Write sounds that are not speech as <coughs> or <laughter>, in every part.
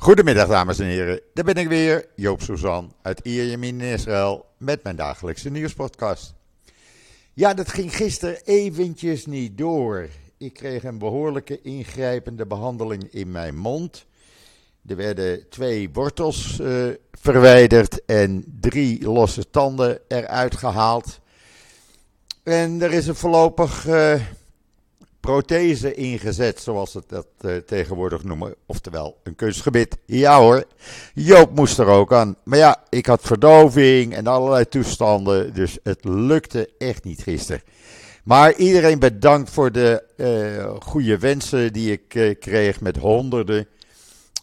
Goedemiddag dames en heren, daar ben ik weer, Joop Suzan uit Ierjemien in Israël met mijn dagelijkse nieuwspodcast. Ja, dat ging gisteren eventjes niet door. Ik kreeg een behoorlijke ingrijpende behandeling in mijn mond. Er werden twee wortels uh, verwijderd en drie losse tanden eruit gehaald. En er is een voorlopig uh, prothese ingezet, zoals ze dat uh, tegenwoordig noemen. Oftewel, een kunstgebit. Ja hoor, Joop moest er ook aan. Maar ja, ik had verdoving en allerlei toestanden, dus het lukte echt niet gisteren. Maar iedereen bedankt voor de uh, goede wensen die ik uh, kreeg met honderden.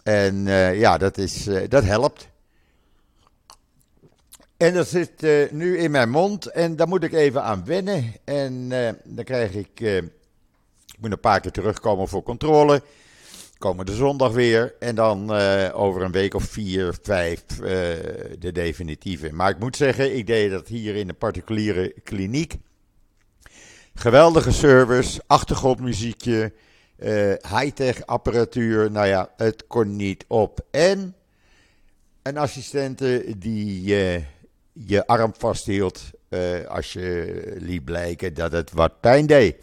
En ja, dat, is, dat helpt. En dat zit nu in mijn mond en daar moet ik even aan wennen. En dan krijg ik ik moet een paar keer terugkomen voor controle. Komende zondag weer. En dan uh, over een week of vier, vijf uh, de definitieve. Maar ik moet zeggen, ik deed dat hier in een particuliere kliniek. Geweldige service, achtergrondmuziekje, uh, high-tech apparatuur. Nou ja, het kon niet op. En een assistente die je arm vasthield als je liet blijken dat het wat pijn deed.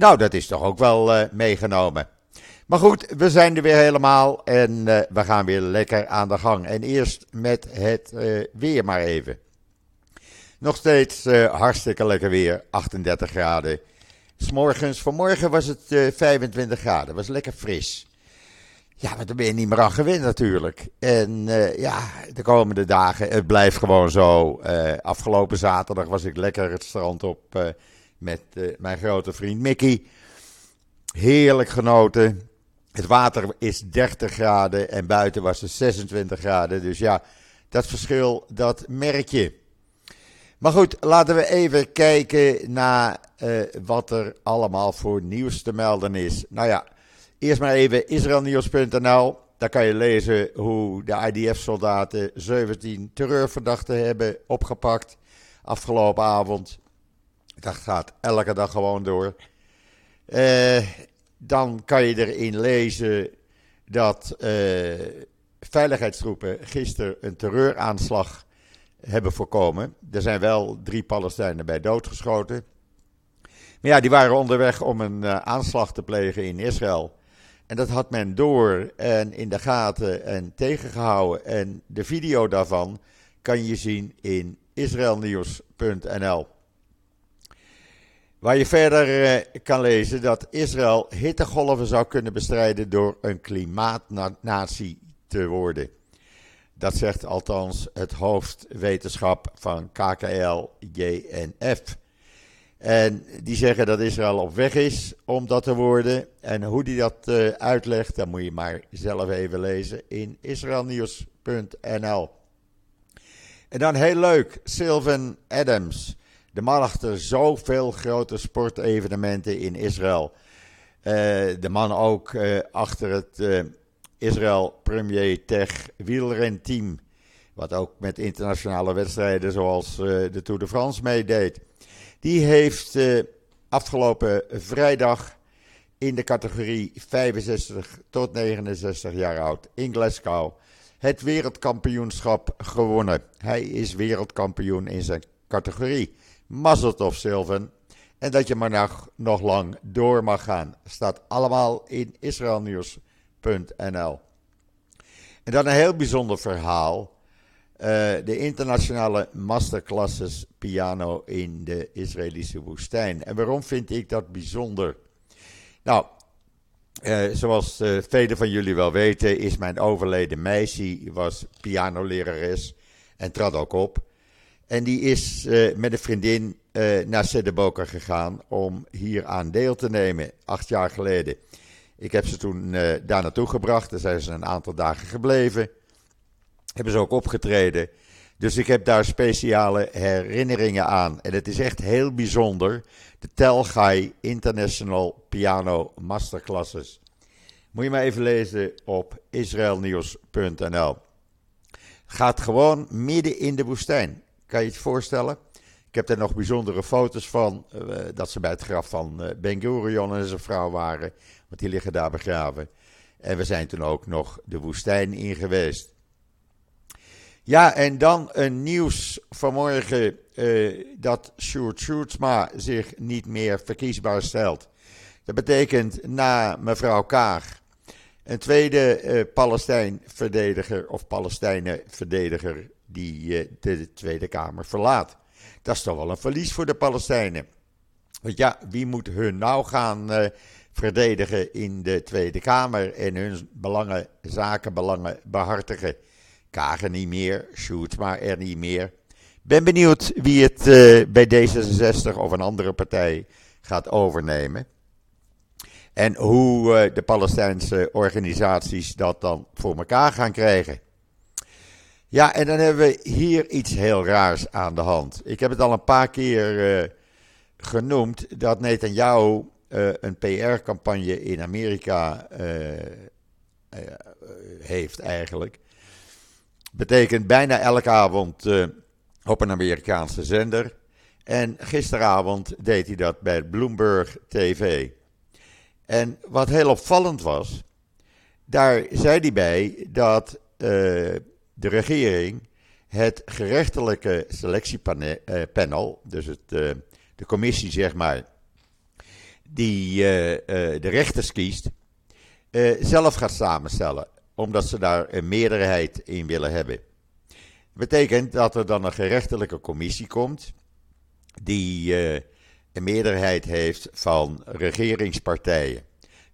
Nou, dat is toch ook wel uh, meegenomen. Maar goed, we zijn er weer helemaal en uh, we gaan weer lekker aan de gang. En eerst met het uh, weer maar even. Nog steeds hartstikke lekker weer, 38 graden. S'morgens, vanmorgen was het 25 graden, was lekker fris. Ja, maar daar ben je niet meer aan gewend natuurlijk. En ja, de komende dagen, het blijft gewoon zo. afgelopen zaterdag was ik lekker het strand op met uh, mijn grote vriend Mickey. Heerlijk genoten. Het water is 30 graden en buiten was het 26 graden. Dus ja, dat verschil, dat merk je. Maar goed, laten we even kijken naar uh, wat er allemaal voor nieuws te melden is. Nou ja, eerst maar even israelnieuws.nl. Daar kan je lezen hoe de IDF-soldaten 17 terreurverdachten hebben opgepakt afgelopen avond. Dat gaat elke dag gewoon door. Uh, dan kan je erin lezen dat uh, veiligheidstroepen gisteren een terreuraanslag hebben voorkomen. Er zijn wel drie Palestijnen bij doodgeschoten. Maar ja, die waren onderweg om een uh, aanslag te plegen in Israël. En dat had men door en in de gaten en tegengehouden. En de video daarvan kan je zien in israelnieuws.nl. Waar je verder eh, kan lezen dat Israël hittegolven zou kunnen bestrijden door een klimaatnatie te worden. Dat zegt althans het hoofdwetenschap van KKL JNF. En die zeggen dat Israël op weg is om dat te worden. En hoe die dat uh, uitlegt, dan moet je maar zelf even lezen in israelnieuws.nl. En dan heel leuk, Sylvan Adams. De man achter zoveel grote sportevenementen in Israël. Uh, de man ook uh, achter het uh, Israël Premier Tech wielrenteam. Wat ook met internationale wedstrijden zoals de Tour de France meedeed. Die heeft afgelopen vrijdag in de categorie 65 tot 69 jaar oud in Glasgow het wereldkampioenschap gewonnen. Hij is wereldkampioen in zijn categorie. Mazeltov Sylvan. En dat je maar nog, nog lang door mag gaan. Staat allemaal in israelnieuws.nl. En dan een heel bijzonder verhaal. Uh, de internationale masterclasses piano in de Israëlische woestijn. En waarom vind ik dat bijzonder? Nou, uh, zoals uh, velen van jullie wel weten, is mijn overleden meisje was pianolerares en trad ook op. En die is uh, met een vriendin uh, naar Sedeboka gegaan om hier aan deel te nemen, acht jaar geleden. Ik heb ze toen uh, daar naartoe gebracht, daar zijn ze een aantal dagen gebleven. Hebben ze ook opgetreden. Dus ik heb daar speciale herinneringen aan. En het is echt heel bijzonder. De Telgai International Piano Masterclasses. Moet je maar even lezen op israelnieuws.nl. Gaat gewoon midden in de woestijn. Kan je het voorstellen? Ik heb er nog bijzondere foto's van. Uh, dat ze bij het graf van uh, Ben Gurion en zijn vrouw waren. Want die liggen daar begraven. En we zijn toen ook nog de woestijn in geweest. Ja, en dan een nieuws vanmorgen uh, dat Sjoerd Sjoerdsma zich niet meer verkiesbaar stelt. Dat betekent na mevrouw Kaag een tweede uh, Palestijn-verdediger of Palestijnen-verdediger die uh, de Tweede Kamer verlaat. Dat is toch wel een verlies voor de Palestijnen. Want ja, wie moet hun nou gaan uh, verdedigen in de Tweede Kamer en hun belangen, zakenbelangen behartigen? Kagen niet meer, Sjoerdsma er niet meer. Ben benieuwd wie het uh, bij D66 of een andere partij gaat overnemen. En hoe de Palestijnse organisaties dat dan voor elkaar gaan krijgen. Ja, en dan hebben we hier iets heel raars aan de hand. Ik heb het al een paar keer uh, genoemd dat Netanyahu uh, een PR-campagne in Amerika heeft eigenlijk. Betekent bijna elke avond op een Amerikaanse zender. En gisteravond deed hij dat bij Bloomberg TV. En wat heel opvallend was, daar zei hij bij dat de regering het gerechtelijke selectiepanel, dus het, uh, de commissie zeg maar, die uh, de rechters kiest, zelf gaat samenstellen. Omdat ze daar een meerderheid in willen hebben betekent dat er dan een gerechtelijke commissie komt, die een meerderheid heeft van regeringspartijen.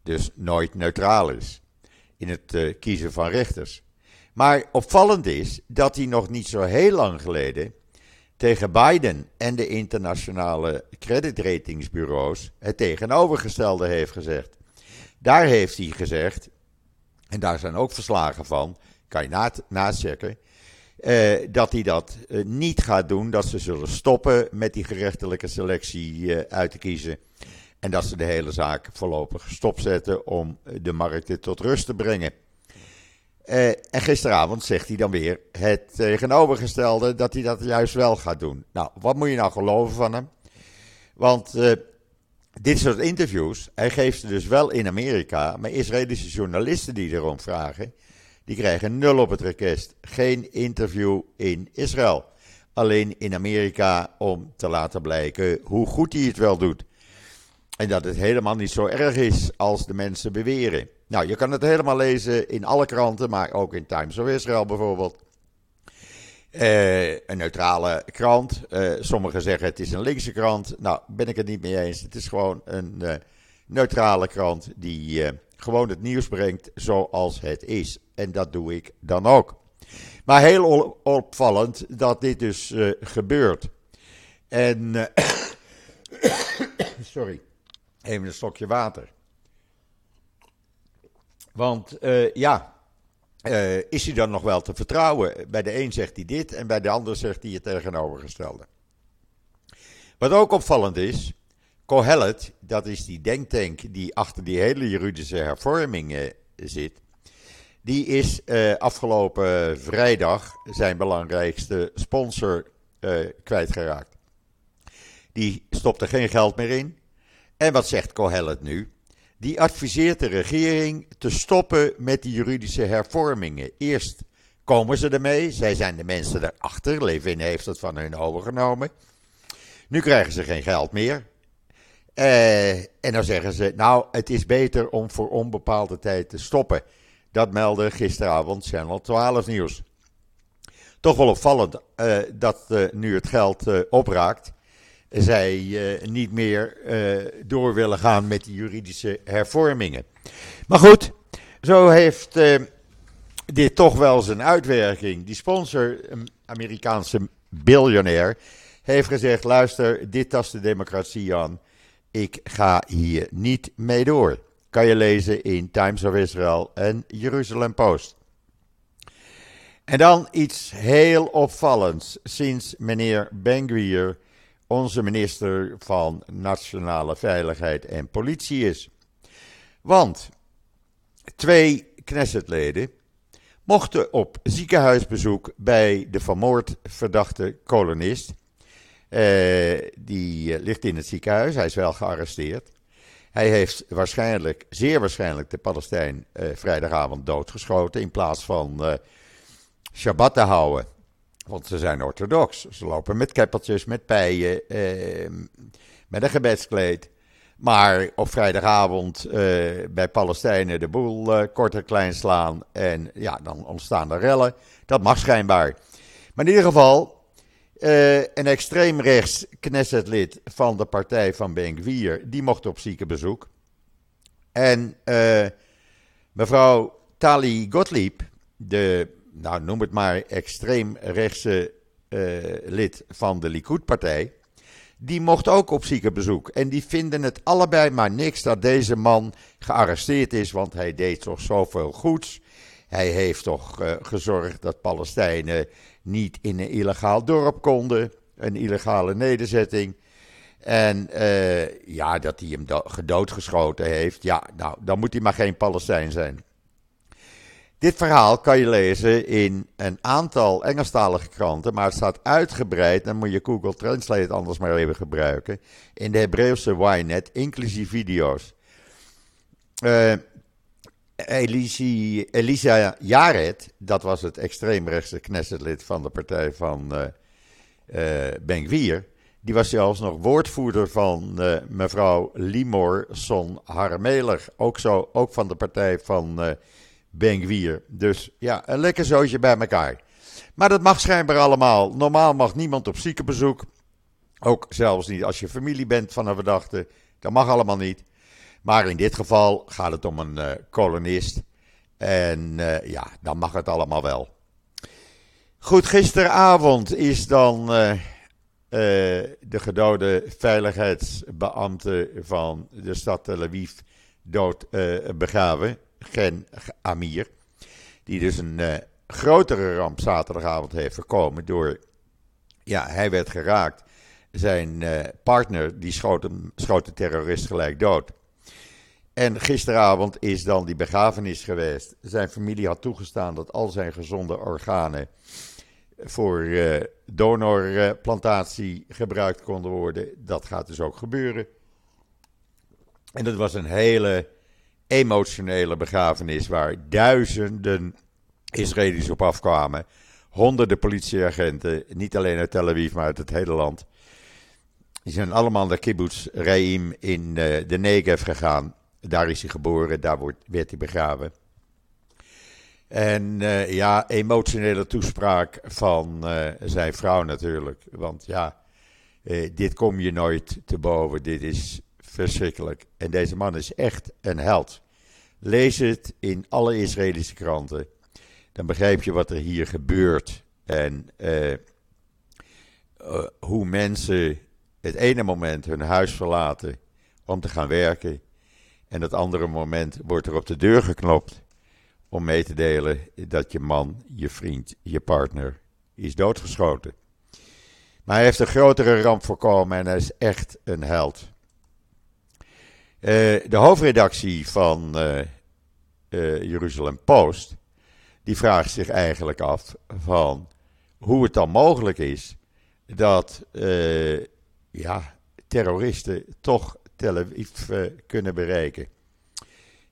Dus nooit neutraal is in het kiezen van rechters. Maar opvallend is dat hij nog niet zo heel lang geleden tegen Biden en de internationale creditratingsbureaus het tegenovergestelde heeft gezegd. Daar heeft hij gezegd, en daar zijn ook verslagen van, kan je na uh, dat hij dat uh, niet gaat doen. Dat ze zullen stoppen met die gerechtelijke selectie uh, uit te kiezen. En dat ze de hele zaak voorlopig stopzetten om de markten tot rust te brengen. En gisteravond zegt hij dan weer het tegenovergestelde dat hij dat juist wel gaat doen. Nou, wat moet je nou geloven van hem? Want dit soort interviews, hij geeft ze dus wel in Amerika, maar Israëlische journalisten die erom vragen, die krijgen nul op het request. Geen interview in Israël. Alleen in Amerika om te laten blijken hoe goed hij het wel doet. En dat het helemaal niet zo erg is als de mensen beweren. Nou, je kan het helemaal lezen in alle kranten, maar ook in Times of Israel bijvoorbeeld. Uh, een neutrale krant. Uh, sommigen zeggen het is een linkse krant. Nou, ben ik het niet mee eens. Het is gewoon een uh, neutrale krant die gewoon het nieuws brengt zoals het is. En dat doe ik dan ook. Maar heel opvallend dat dit dus gebeurt. En. <coughs> Sorry. Even een stokje water. Want uh, ja. is hij dan nog wel te vertrouwen? Bij de een zegt hij dit en bij de ander zegt hij het tegenovergestelde. Wat ook opvallend is. Kohelet, dat is die denktank die achter die hele juridische hervorming zit die is afgelopen vrijdag zijn belangrijkste sponsor kwijtgeraakt. Die stopte geen geld meer in. En wat zegt Cohellet nu? Die adviseert de regering te stoppen met die juridische hervormingen. Eerst komen ze ermee, zij zijn de mensen erachter. Levin heeft het van hun overgenomen. Nu krijgen ze geen geld meer. Uh, en dan zeggen ze, nou, het is beter om voor onbepaalde tijd te stoppen. Dat meldde gisteravond Channel 12 Nieuws. Toch wel opvallend uh, dat uh, nu het geld opraakt, zij niet meer door willen gaan met die juridische hervormingen. Maar goed, zo heeft dit toch wel zijn uitwerking. Die sponsor, een Amerikaanse biljonair, heeft gezegd: luister, dit tast de democratie aan. Ik ga hier niet mee door kan je lezen in Times of Israel en Jerusalem Post. En dan iets heel opvallends. Sinds meneer Ben onze minister van Nationale Veiligheid en Politie is. Want twee Knessetleden mochten op ziekenhuisbezoek bij de vermoord verdachte kolonist. Uh, die ligt in het ziekenhuis, hij is wel gearresteerd. Hij heeft waarschijnlijk, zeer waarschijnlijk, de Palestijn uh, vrijdagavond doodgeschoten. In plaats van uh, Shabbat te houden. Want ze zijn orthodox. Ze lopen met keppeltjes, met pijen, uh, met een gebedskleed. Maar op vrijdagavond bij Palestijnen de boel kort en klein slaan. En ja, dan ontstaan er rellen. Dat mag schijnbaar. Maar in ieder geval, uh, een extreemrechts Knessetlid van de partij van Benkwier, die mocht op ziekenbezoek. En uh, mevrouw Tali Gottlieb, de, nou noem het maar, extreemrechtse uh, lid van de Likud-partij, die mocht ook op ziekenbezoek. En die vinden het allebei maar niks dat deze man gearresteerd is, want hij deed toch zoveel goeds. Hij heeft toch uh, gezorgd dat Palestijnen niet in een illegaal dorp konden, een illegale nederzetting. En uh, ja, dat hij hem gedoodgeschoten heeft, ja, nou, dan moet hij maar geen Palestijn zijn. Dit verhaal kan je lezen in een aantal Engelstalige kranten, maar het staat uitgebreid, dan moet je Google Translate anders maar even gebruiken, in de Hebreeuwse Ynet, inclusief video's. Uh, Elisa Jared, dat was het extreemrechtse Knessetlid van de partij van uh, uh, Ben-Gvir, die was zelfs nog woordvoerder van mevrouw Limor Son Harmeler, ook, zo, ook van de partij van Ben-Gvir. Dus ja, een lekker zootje bij elkaar. Maar dat mag schijnbaar allemaal. Normaal mag niemand op ziekenbezoek. Ook zelfs niet als je familie bent van een verdachte. Dat mag allemaal niet. Maar in dit geval gaat het om een uh, kolonist. En uh, ja, dan mag het allemaal wel. Goed, gisteravond is dan uh, de gedode veiligheidsbeambte van de stad Tel Aviv dood begraven. Gen Amir. Die dus een grotere ramp zaterdagavond heeft voorkomen door. Ja, hij werd geraakt. Zijn partner die schoot, hem, schoot de terrorist gelijk dood. En gisteravond is dan die begrafenis geweest. Zijn familie had toegestaan dat al zijn gezonde organen voor uh, donorplantatie gebruikt konden worden. Dat gaat dus ook gebeuren. En dat was een hele emotionele begrafenis waar duizenden Israëli's op afkwamen. Honderden politieagenten, niet alleen uit Tel Aviv, maar uit het hele land. Die zijn allemaal naar kibbutz Reim in uh, de Negev gegaan. Daar is hij geboren, daar wordt, werd hij begraven. En uh, ja, emotionele toespraak van uh, zijn vrouw natuurlijk. Want ja, dit kom je nooit te boven. Dit is verschrikkelijk. En deze man is echt een held. Lees het in alle Israëlische kranten. Dan begrijp je wat er hier gebeurt. En hoe mensen het ene moment hun huis verlaten om te gaan werken. En het andere moment wordt er op de deur geklopt om mee te delen dat je man, je vriend, je partner is doodgeschoten. Maar hij heeft een grotere ramp voorkomen en hij is echt een held. Uh, de hoofdredactie van uh, uh, Jeruzalem Post, die vraagt zich eigenlijk af van hoe het dan mogelijk is dat ja, terroristen toch Tel Aviv kunnen bereiken.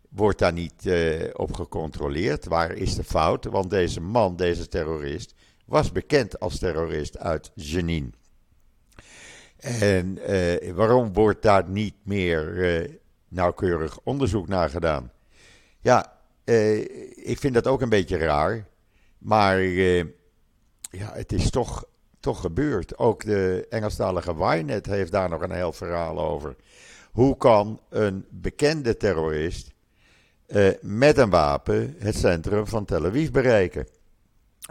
Wordt daar niet op gecontroleerd? Waar is de fout? Want deze man, deze terrorist, was bekend als terrorist uit Jenin. En uh, waarom wordt daar niet meer nauwkeurig onderzoek naar gedaan? Ja, ik vind dat ook een beetje raar. Maar ja, het is toch toch gebeurd. Ook de Engelstalige Wynet heeft daar nog een heel verhaal over. Hoe kan een bekende terrorist met een wapen het centrum van Tel Aviv bereiken?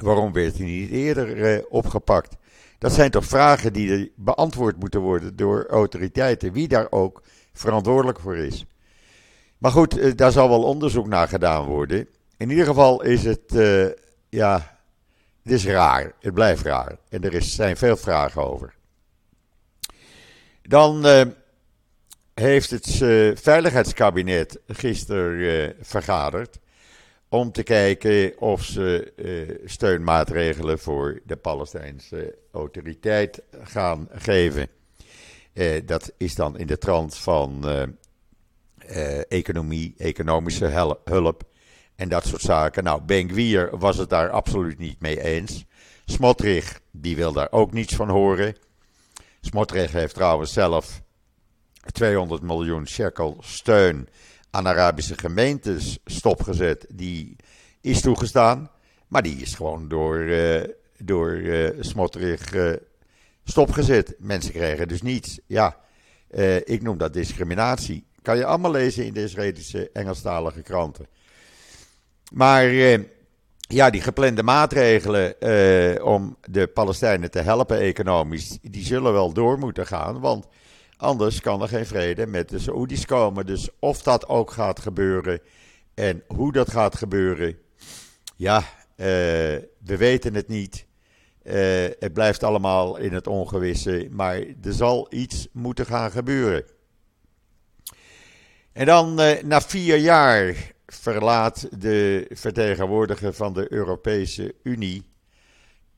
Waarom werd hij niet eerder uh, opgepakt? Dat zijn toch vragen die beantwoord moeten worden door autoriteiten, wie daar ook verantwoordelijk voor is. Maar goed, uh, daar zal wel onderzoek naar gedaan worden. In ieder geval is het, ja, het is raar. Het blijft raar. En er is, zijn veel vragen over. Dan heeft het Veiligheidskabinet gisteren vergaderd om te kijken of ze uh, steunmaatregelen voor de Palestijnse autoriteit gaan geven. dat is dan in de trant van economie, economische hulp en dat soort zaken. Nou, Ben was het daar absoluut niet mee eens. Smotrich, die wil daar ook niets van horen. Smotrich heeft trouwens zelf 200 miljoen shekel steun aan Arabische gemeentes stopgezet. Die is toegestaan, maar die is gewoon door, uh, door uh, Smotrich uh, stopgezet. Mensen kregen dus niets. Ja, ik noem dat discriminatie. Kan je allemaal lezen in de Israëlische Engelstalige kranten. Maar ja, die geplande maatregelen om de Palestijnen te helpen economisch, die zullen wel door moeten gaan. Want anders kan er geen vrede met de Saoedi's komen. Dus of dat ook gaat gebeuren en hoe dat gaat gebeuren, ja, uh, we weten het niet. Uh, het blijft allemaal in het ongewisse, maar er zal iets moeten gaan gebeuren. En dan na vier jaar verlaat de vertegenwoordiger van de Europese Unie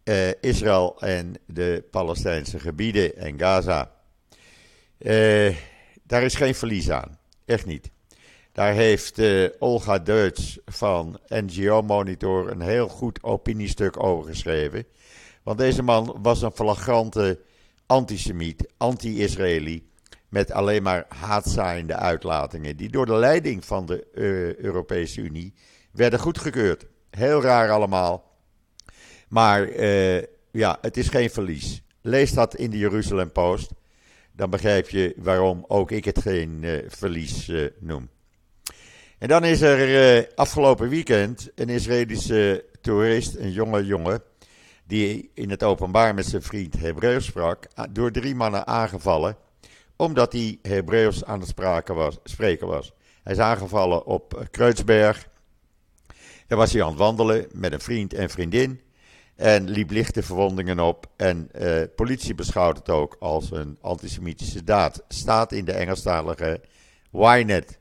eh, Israël en de Palestijnse gebieden en Gaza. Eh, daar is geen verlies aan. Echt niet. Daar heeft uh, Olga Deutz van NGO Monitor een heel goed opiniestuk over geschreven. Want deze man was een flagrante antisemiet, anti-Israëli met alleen maar haatzaaiende uitlatingen, die door de leiding van de uh, Europese Unie werden goedgekeurd. Heel raar allemaal. Maar ja, het is geen verlies. Lees dat in de Jeruzalem Post. Dan begrijp je waarom ook ik het geen uh, verlies noem. En dan is er afgelopen weekend een Israëlische toerist, een jonge jongen, die in het openbaar met zijn vriend Hebreeuws sprak, door drie mannen aangevallen omdat hij Hebreeuws aan het was, spreken was. Hij is aangevallen op Kreutzberg. Daar was hij aan het wandelen met een vriend en vriendin. En liep lichte verwondingen op. En uh, politie beschouwt het ook als een antisemitische daad. Staat in de Engelstalige Ynet.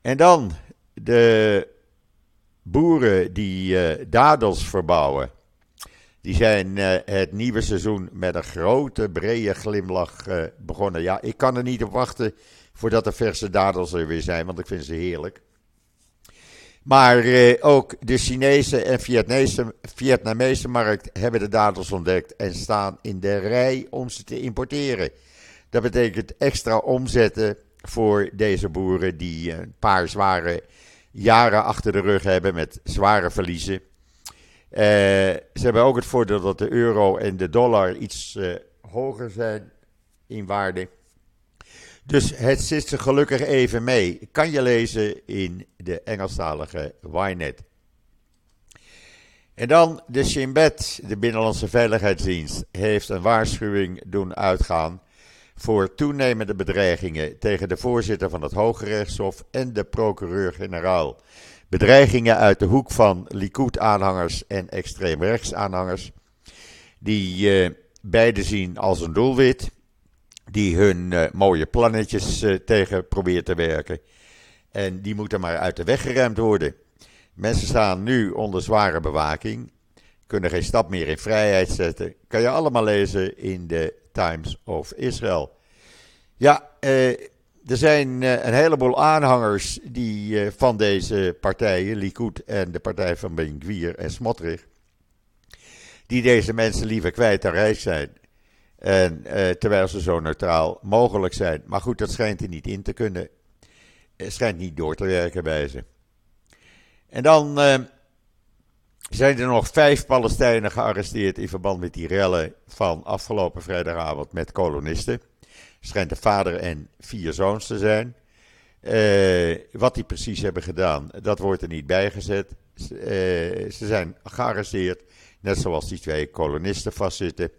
En dan de boeren die uh, dadels verbouwen. Die zijn uh, het nieuwe seizoen met een grote, brede glimlach begonnen. Ja, ik kan er niet op wachten voordat de verse dadels er weer zijn, want ik vind ze heerlijk. Maar uh, ook de Chinese en Vietnamese, Vietnamese markt hebben de dadels ontdekt en staan in de rij om ze te importeren. Dat betekent extra omzetten voor deze boeren die een paar zware jaren achter de rug hebben met zware verliezen. Uh, ze hebben ook het voordeel dat de euro en de dollar iets uh, hoger zijn in waarde. Dus het zit ze gelukkig even mee. Kan je lezen in de Engelstalige Ynet. En dan de Shin de Binnenlandse Veiligheidsdienst, heeft een waarschuwing doen uitgaan voor toenemende bedreigingen tegen de voorzitter van het Hoge Rechtshof en de procureur-generaal bedreigingen uit de hoek van Likud-aanhangers en extreemrechts-aanhangers, die uh, beide zien als een doelwit, die hun uh, mooie plannetjes uh, tegen proberen te werken. En die moeten maar uit de weg geremd worden. Mensen staan nu onder zware bewaking, kunnen geen stap meer in vrijheid zetten. Kan je allemaal lezen in de Times of Israel. Ja, eh er zijn een heleboel aanhangers die, van deze partijen, Likud en de partij van Ben Gvir en Smotrich, die deze mensen liever kwijt dan rijk zijn. En, uh, terwijl ze zo neutraal mogelijk zijn. Maar goed, dat schijnt er niet in te kunnen. Het schijnt niet door te werken bij ze. En dan zijn er nog vijf Palestijnen gearresteerd in verband met die rellen van afgelopen vrijdagavond met kolonisten schijnt de vader en vier zoons te zijn. Uh, wat die precies hebben gedaan, dat wordt er niet bijgezet. Ze zijn gearresteerd, net zoals die twee kolonisten vastzitten.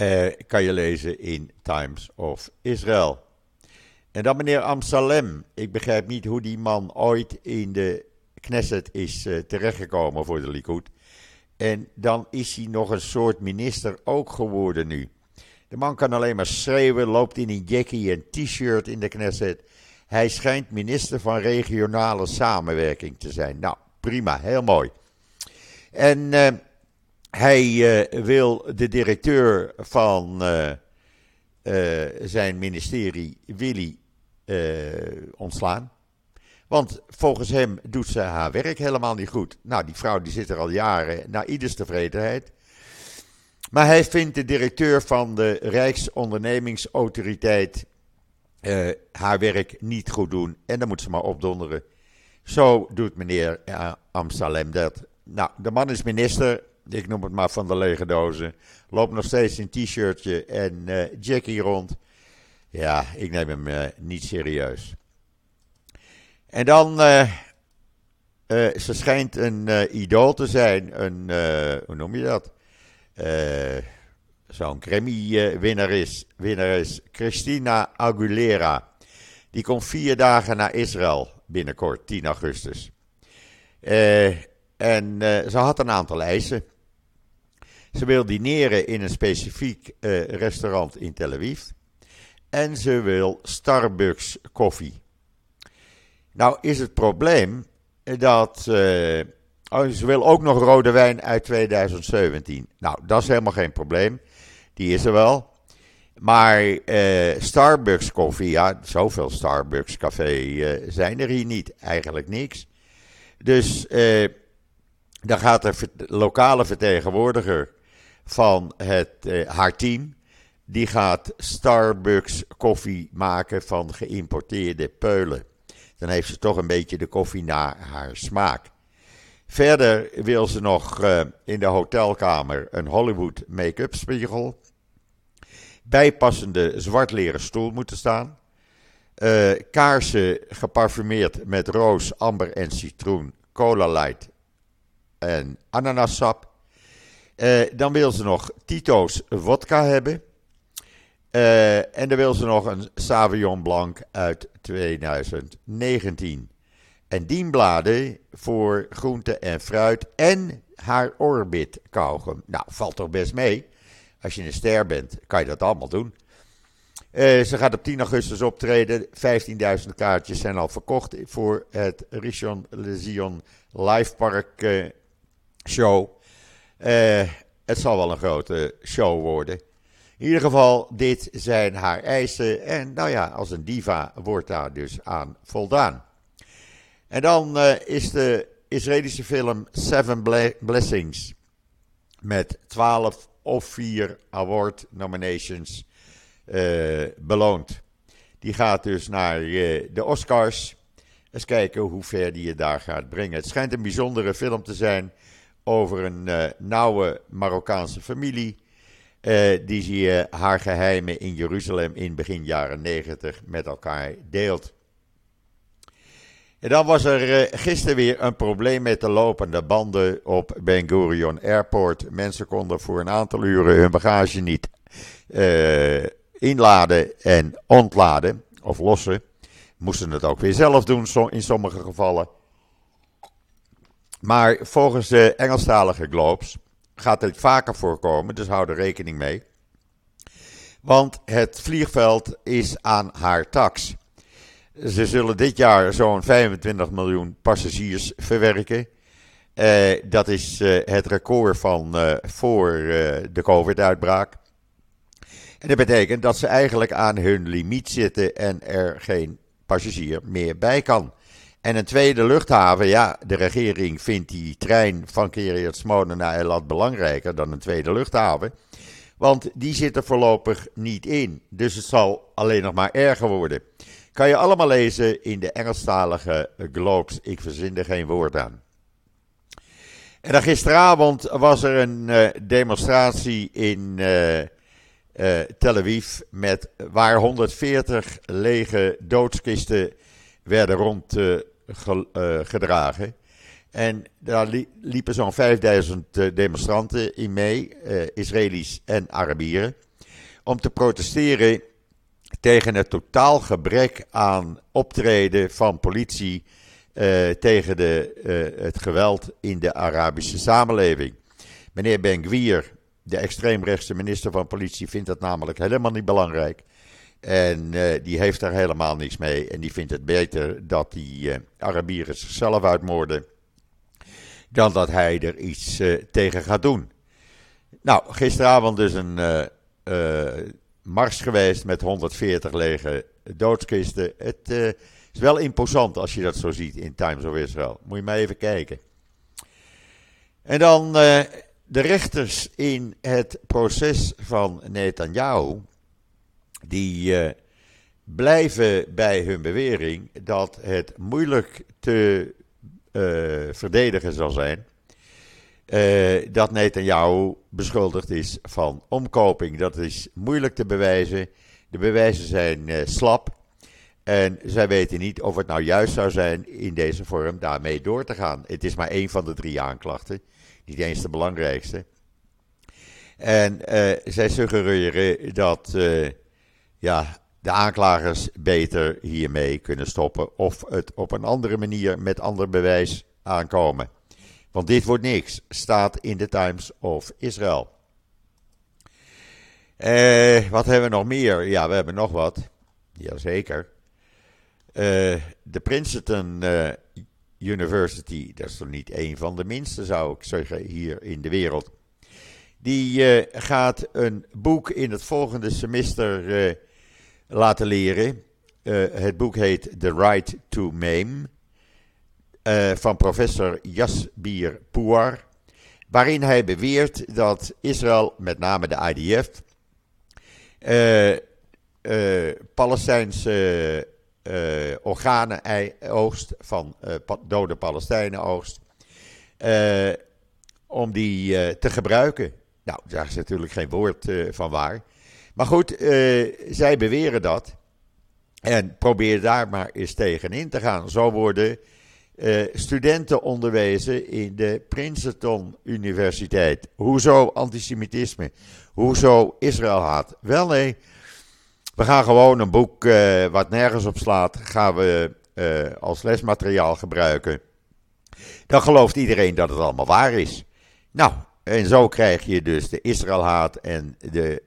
Uh, kan je lezen in Times of Israel. En dan meneer Amsalem. Ik begrijp niet hoe die man ooit in de Knesset is terechtgekomen voor de Likud. En dan is hij nog een soort minister ook geworden nu. De man kan alleen maar schreeuwen, loopt in een jackie en t-shirt in de Knesset. Hij schijnt minister van regionale samenwerking te zijn. Nou, prima, heel mooi. En uh, hij uh, wil de directeur van uh, zijn ministerie, Willy ontslaan. Want volgens hem doet ze haar werk helemaal niet goed. Nou, die vrouw die zit er al jaren naar ieders tevredenheid. Maar hij vindt de directeur van de Rijksondernemingsautoriteit haar werk niet goed doen. En dan moet ze maar opdonderen. Zo doet meneer uh, Amsterdam dat. Nou, de man is minister. Ik noem het maar van de lege dozen. Loopt nog steeds in t-shirtje en uh, jackie rond. Ja, ik neem hem uh, niet serieus. En dan, uh, ze schijnt een idool te zijn. Een, hoe noem je dat? Zo'n Grammy-winnaar is, is Christina Aguilera. Die komt vier dagen naar Israël binnenkort, 10 augustus. en ze had een aantal eisen. Ze wil dineren in een specifiek uh, restaurant in Tel Aviv. En ze wil Starbucks koffie. Nou is het probleem dat. Uh, oh, ze wil ook nog rode wijn uit 2017. Nou, dat is helemaal geen probleem. Die is er wel. Maar Starbucks koffie, ja, zoveel Starbucks café zijn er hier niet. Eigenlijk niks. Dus dan gaat de lokale vertegenwoordiger van het, uh, haar team. Die gaat Starbucks koffie maken van geïmporteerde peulen. Dan heeft ze toch een beetje de koffie naar haar smaak. Verder wil ze nog uh, in de hotelkamer een Hollywood make-up spiegel. Bijpassende zwart leren stoel moeten staan. Uh, kaarsen geparfumeerd met roos, amber en citroen, cola light en ananassap. Uh, dan wil ze nog Tito's vodka hebben. Uh, en dan wil ze nog een Sauvignon Blanc uit 2019. En dienbladen voor groente en fruit en haar Orbit kauwgum. Nou, valt toch best mee. Als je een ster bent, kan je dat allemaal doen. Uh, ze gaat op 10 augustus optreden. 15.000 kaartjes zijn al verkocht voor het Rishon Lezion Live Park show. Uh, het zal wel een grote show worden. In ieder geval, dit zijn haar eisen. En nou ja, als een diva wordt daar dus aan voldaan. En dan uh, is de Israëlische film Seven Blessings. Met 12 of 4 award nominations uh, beloond. Die gaat dus naar de Oscars. Eens kijken hoe ver die je daar gaat brengen. Het schijnt een bijzondere film te zijn over een uh, nauwe Marokkaanse familie. Uh, die uh, haar geheimen in Jeruzalem in begin jaren 90 met elkaar deelt. En dan was er gisteren weer een probleem met de lopende banden op Ben Gurion Airport. Mensen konden voor een aantal uren hun bagage niet inladen en ontladen of lossen. Moesten het ook weer zelf doen in sommige gevallen. Maar volgens de Engelstalige Globes gaat dit vaker voorkomen, dus hou er rekening mee. Want het vliegveld is aan haar tax. Ze zullen dit jaar zo'n 25 miljoen passagiers verwerken. Uh, dat is uh, het record van uh, voor de COVID-uitbraak. En dat betekent dat ze eigenlijk aan hun limiet zitten en er geen passagier meer bij kan. En een tweede luchthaven, ja, de regering vindt die trein van Kiryat Smone naar Elat belangrijker dan een tweede luchthaven. Want die zit er voorlopig niet in. Dus het zal alleen nog maar erger worden. Kan je allemaal lezen in de Engelstalige Globes. Ik verzin er geen woord aan. En gisteravond was er een uh, demonstratie in uh, uh, Tel Aviv. Met, waar 140 lege doodskisten werden rond eh, gedragen. En daar liepen zo'n 5000 eh, demonstranten in mee, uh, Israëli's en Arabieren, om te protesteren tegen het totaal gebrek aan optreden van politie tegen de, het geweld in de Arabische samenleving. Meneer Ben Gwier, de extreemrechtse minister van Politie, vindt dat namelijk helemaal niet belangrijk. En uh, die heeft daar helemaal niks mee. En die vindt het beter dat die uh, Arabieren zichzelf uitmoorden. Dan dat hij er iets uh, tegen gaat doen. Nou, gisteravond dus een mars geweest met 140 lege doodskisten. Het is wel imposant als je dat zo ziet in Times of Israel. Moet je maar even kijken. En dan de rechters in het proces van Netanyahu. Die blijven bij hun bewering dat het moeilijk te verdedigen zal zijn uh, dat Netanyahu beschuldigd is van omkoping. Dat is moeilijk te bewijzen. De bewijzen zijn uh, slap. En zij weten niet of het nou juist zou zijn in deze vorm daarmee door te gaan. Het is maar één van de drie aanklachten. Niet eens de belangrijkste. En zij suggereren dat ja, de aanklagers beter hiermee kunnen stoppen. Of het op een andere manier met ander bewijs aankomen. Want dit wordt niks, staat in de Times of Israel. Eh, wat hebben we nog meer? Ja, we hebben nog wat. Jazeker. Uh, de Princeton uh, University, dat is toch niet een van de minste, zou ik zeggen, hier in de wereld. Die uh, gaat een boek in het volgende semester laten leren. het boek heet The Right to Maim. Eh, van professor Jasbir Pouar, waarin hij beweert dat Israël, met name de IDF, uh, Palestijnse organen oogst, van dode Palestijnen oogst, om die te gebruiken. Nou, daar is natuurlijk geen woord van waar. Maar goed, zij beweren dat. En probeer daar maar eens tegen in te gaan. Zo worden uh, studenten onderwezen in de Princeton Universiteit. Hoezo antisemitisme? Hoezo Israël haat? Wel nee, we gaan gewoon een boek uh, wat nergens op slaat, gaan we als lesmateriaal gebruiken. Dan gelooft iedereen dat het allemaal waar is. Nou, en zo krijg je dus de Israëlhaat en de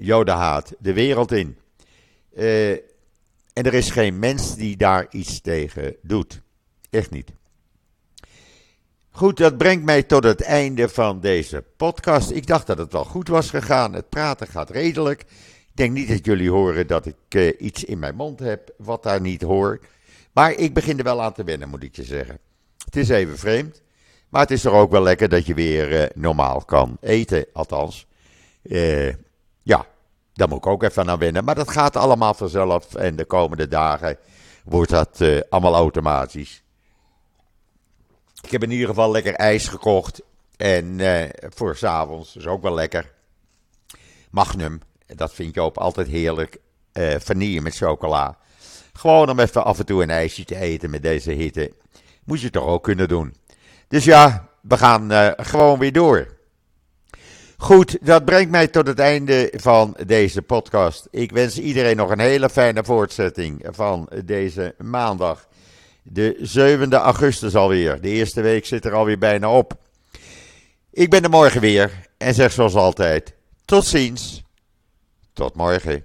Jodenhaat de wereld in. En er is geen mens die daar iets tegen doet. Echt niet. Goed, dat brengt mij tot het einde van deze podcast. Ik dacht dat het wel goed was gegaan. Het praten gaat redelijk. Ik denk niet dat jullie horen dat ik iets in mijn mond heb wat daar niet hoort. Maar ik begin er wel aan te wennen, moet ik je zeggen. Het is even vreemd. Maar het is toch ook wel lekker dat je weer normaal kan eten. Althans, uh, ja, daar moet ik ook even aan wennen. Maar dat gaat allemaal vanzelf. En de komende dagen wordt dat uh, allemaal automatisch. Ik heb in ieder geval lekker ijs gekocht. En uh, voor s'avonds is ook wel lekker. Magnum. Dat vind je ook altijd heerlijk. Uh, vanille met chocola. Gewoon om even af en toe een ijsje te eten met deze hitte. Moet je toch ook kunnen doen. Dus ja, we gaan gewoon weer door. Goed, dat brengt mij tot het einde van deze podcast. Ik wens iedereen nog een hele fijne voortzetting van deze maandag. De 7e augustus alweer. De eerste week zit er alweer bijna op. Ik ben er morgen weer en zeg zoals altijd: tot ziens. Tot morgen.